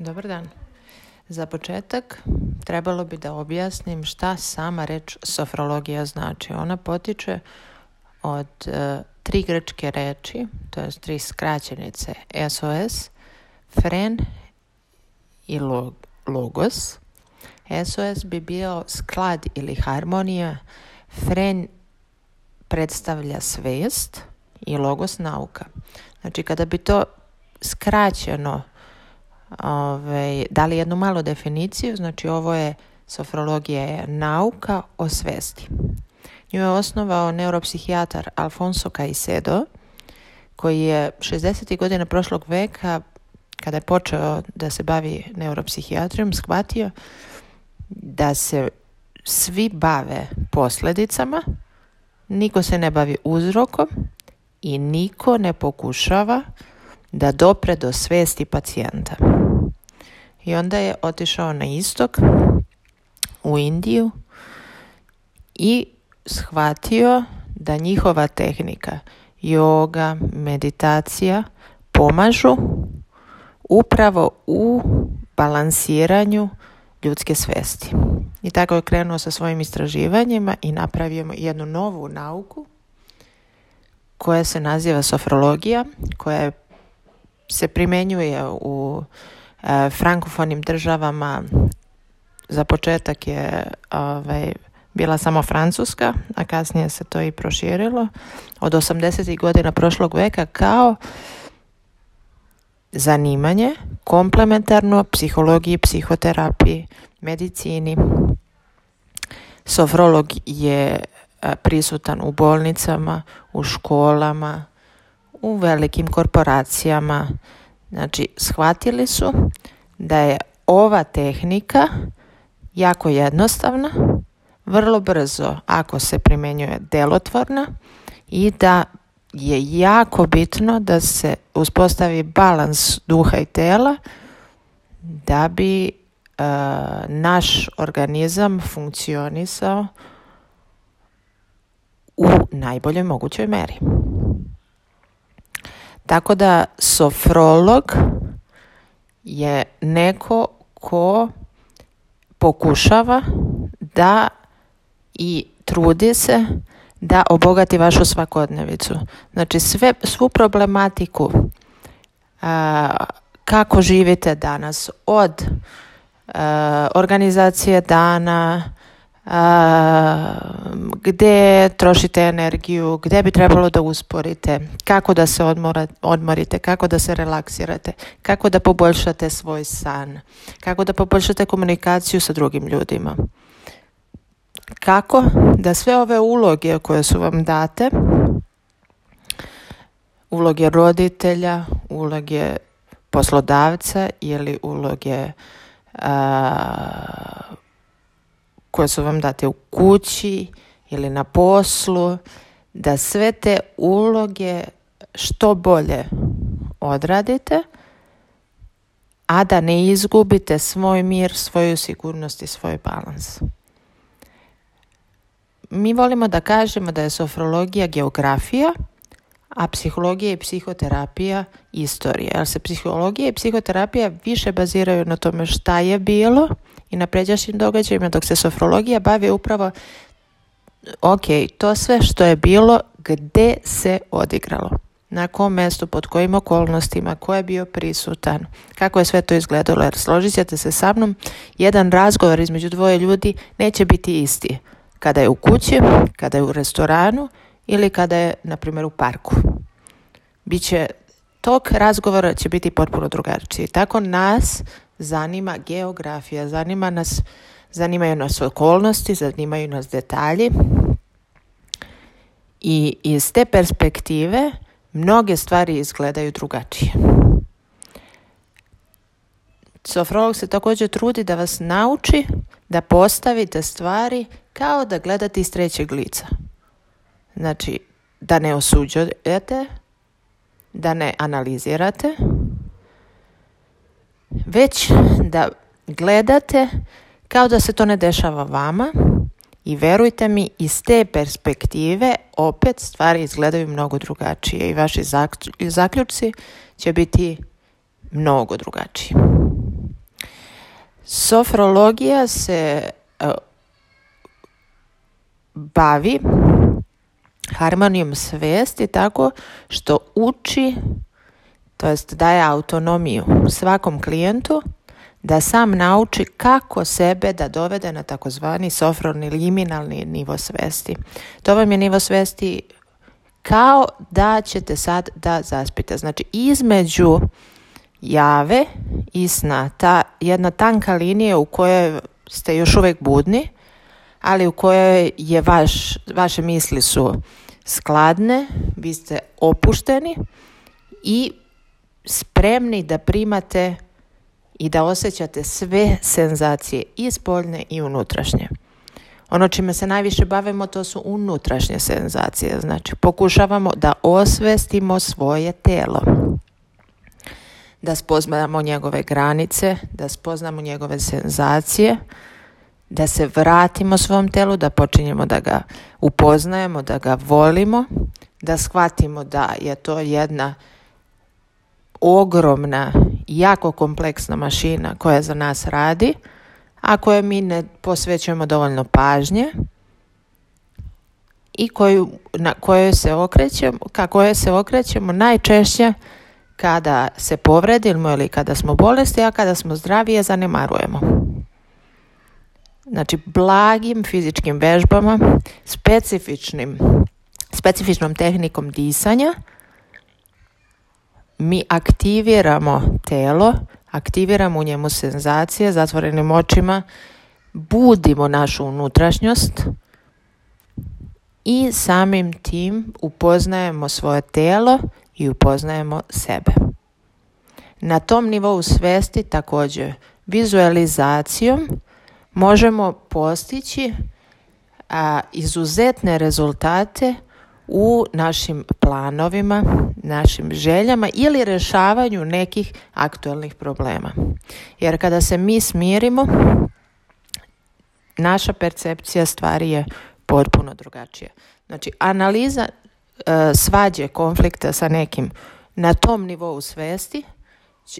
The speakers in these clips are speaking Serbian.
Dobar dan. Za početak trebalo bi da objasnim šta sama reč sofrologija znači. Ona potiče od e, tri grčke reči, to je tri skraćenice SOS, fren i logos. SOS bi bio sklad ili harmonija, fren predstavlja svest i logos nauka. Znači kada bi to skraćeno Ove, ovaj, dali jednu malu definiciju, znači ovo je, sofrologija je nauka o svesti. Nju je osnovao neuropsihijatar Alfonso Caicedo, koji je 60. godina prošlog veka, kada je počeo da se bavi neuropsihijatrijom, shvatio da se svi bave posljedicama, niko se ne bavi uzrokom i niko ne pokušava da dopre do svesti pacijenta. I onda je otišao na istok u Indiju i shvatio da njihova tehnika yoga, meditacija pomažu upravo u balansiranju ljudske svesti. I tako je krenuo sa svojim istraživanjima i napravio jednu novu nauku koja se naziva sofrologija, koja je se primenjuje u e, frankofonim državama za početak je ovaj, bila samo Francuska, a kasnije se to i proširilo od 80. godina prošlog veka kao zanimanje komplementarno psihologiji, psihoterapiji, medicini. Sofrolog je e, prisutan u bolnicama, u školama, u velikim korporacijama. Znači, shvatili su da je ova tehnika jako jednostavna, vrlo brzo ako se primjenjuje delotvorna i da je jako bitno da se uspostavi balans duha i tela da bi e, naš organizam funkcionisao u najboljoj mogućoj meri. Tako da sofrolog je neko ko pokušava da i trudi se da obogati vašu svakodnevicu. Znači sve, svu problematiku kako živite danas od organizacije dana, gdje trošite energiju, gde bi trebalo da usporite, kako da se odmora, odmorite, kako da se relaksirate, kako da poboljšate svoj san, kako da poboljšate komunikaciju sa drugim ljudima. Kako da sve ove uloge koje su vam date, uloge roditelja, uloge poslodavca ili uloge koje su vam date u kući ili na poslu, da sve te uloge što bolje odradite, a da ne izgubite svoj mir, svoju sigurnost i svoj balans. Mi volimo da kažemo da je sofrologija geografija, a psihologija i psihoterapija istorija. Jer se psihologija i psihoterapija više baziraju na tome šta je bilo, i na pređašnjim događajima dok se sofrologija bavi upravo ok, to sve što je bilo, gde se odigralo, na kom mestu, pod kojim okolnostima, ko je bio prisutan, kako je sve to izgledalo, jer složit ćete se sa mnom, jedan razgovor između dvoje ljudi neće biti isti kada je u kući, kada je u restoranu ili kada je, na primjer, u parku. Biće tog razgovora će biti potpuno drugačiji. Tako nas zanima geografija, zanima nas, zanimaju nas okolnosti, zanimaju nas detalji i iz te perspektive mnoge stvari izgledaju drugačije. Sofrolog se također trudi da vas nauči da postavite stvari kao da gledate iz trećeg lica. Znači, da ne osuđujete, da ne analizirate, već da gledate kao da se to ne dešava vama i verujte mi iz te perspektive opet stvari izgledaju mnogo drugačije i vaši zaključci će biti mnogo drugačiji. Sofrologija se e, bavi harmonijom svijesti tako što uči to jest daje autonomiju svakom klijentu da sam nauči kako sebe da dovede na takozvani sofroni liminalni nivo svesti. To vam je nivo svesti kao da ćete sad da zaspite. Znači između jave i sna, ta jedna tanka linija u kojoj ste još uvijek budni, ali u kojoj je vaš, vaše misli su skladne, vi ste opušteni i spremni da primate i da osjećate sve senzacije i spoljne i unutrašnje. Ono čime se najviše bavimo to su unutrašnje senzacije, znači pokušavamo da osvestimo svoje telo. Da spoznamo njegove granice, da spoznamo njegove senzacije, da se vratimo svom telu, da počinjemo da ga upoznajemo, da ga volimo, da shvatimo da je to jedna ogromna, jako kompleksna mašina koja za nas radi, a koje mi ne posvećujemo dovoljno pažnje i koju, na kojoj se okrećemo, ka kojoj se okrećemo najčešće kada se povredimo ili kada smo bolesti, a kada smo zdravi je zanemarujemo. Znači, blagim fizičkim vežbama, specifičnim, specifičnom tehnikom disanja, mi aktiviramo telo, aktiviramo u njemu senzacije zatvorenim očima, budimo našu unutrašnjost i samim tim upoznajemo svoje telo i upoznajemo sebe. Na tom nivou svesti također vizualizacijom možemo postići a, izuzetne rezultate u našim planovima, našim željama ili rješavanju nekih aktualnih problema. Jer kada se mi smirimo, naša percepcija stvari je potpuno drugačija. Znači, analiza e, svađe konflikta sa nekim na tom nivou svesti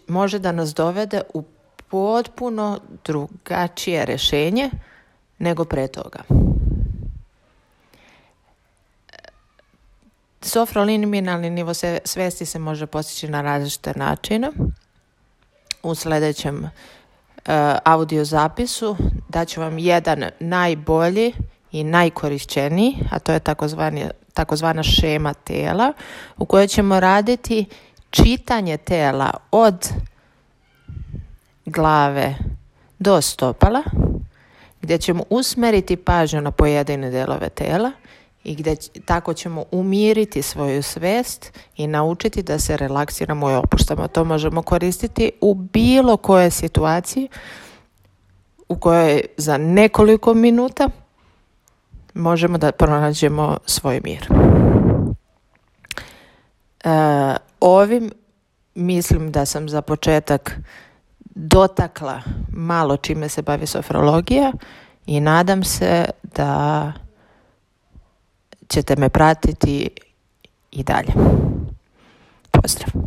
može da nas dovede u potpuno drugačije rješenje nego pre toga. Sofroliminalni nivo svesti se može postići na različite načine. U sljedećem e, audio zapisu daću vam jedan najbolji i najkorišćeniji, a to je takozvani, takozvana šema tela u kojoj ćemo raditi čitanje tela od glave do stopala, gdje ćemo usmeriti pažnju na pojedine delove tela i tako ćemo umiriti svoju svest i naučiti da se relaksiramo i opuštamo. To možemo koristiti u bilo kojoj situaciji u kojoj za nekoliko minuta možemo da pronađemo svoj mir. E, ovim mislim da sam za početak dotakla malo čime se bavi sofrologija i nadam se da ćete me pratiti i dalje. Pozdrav.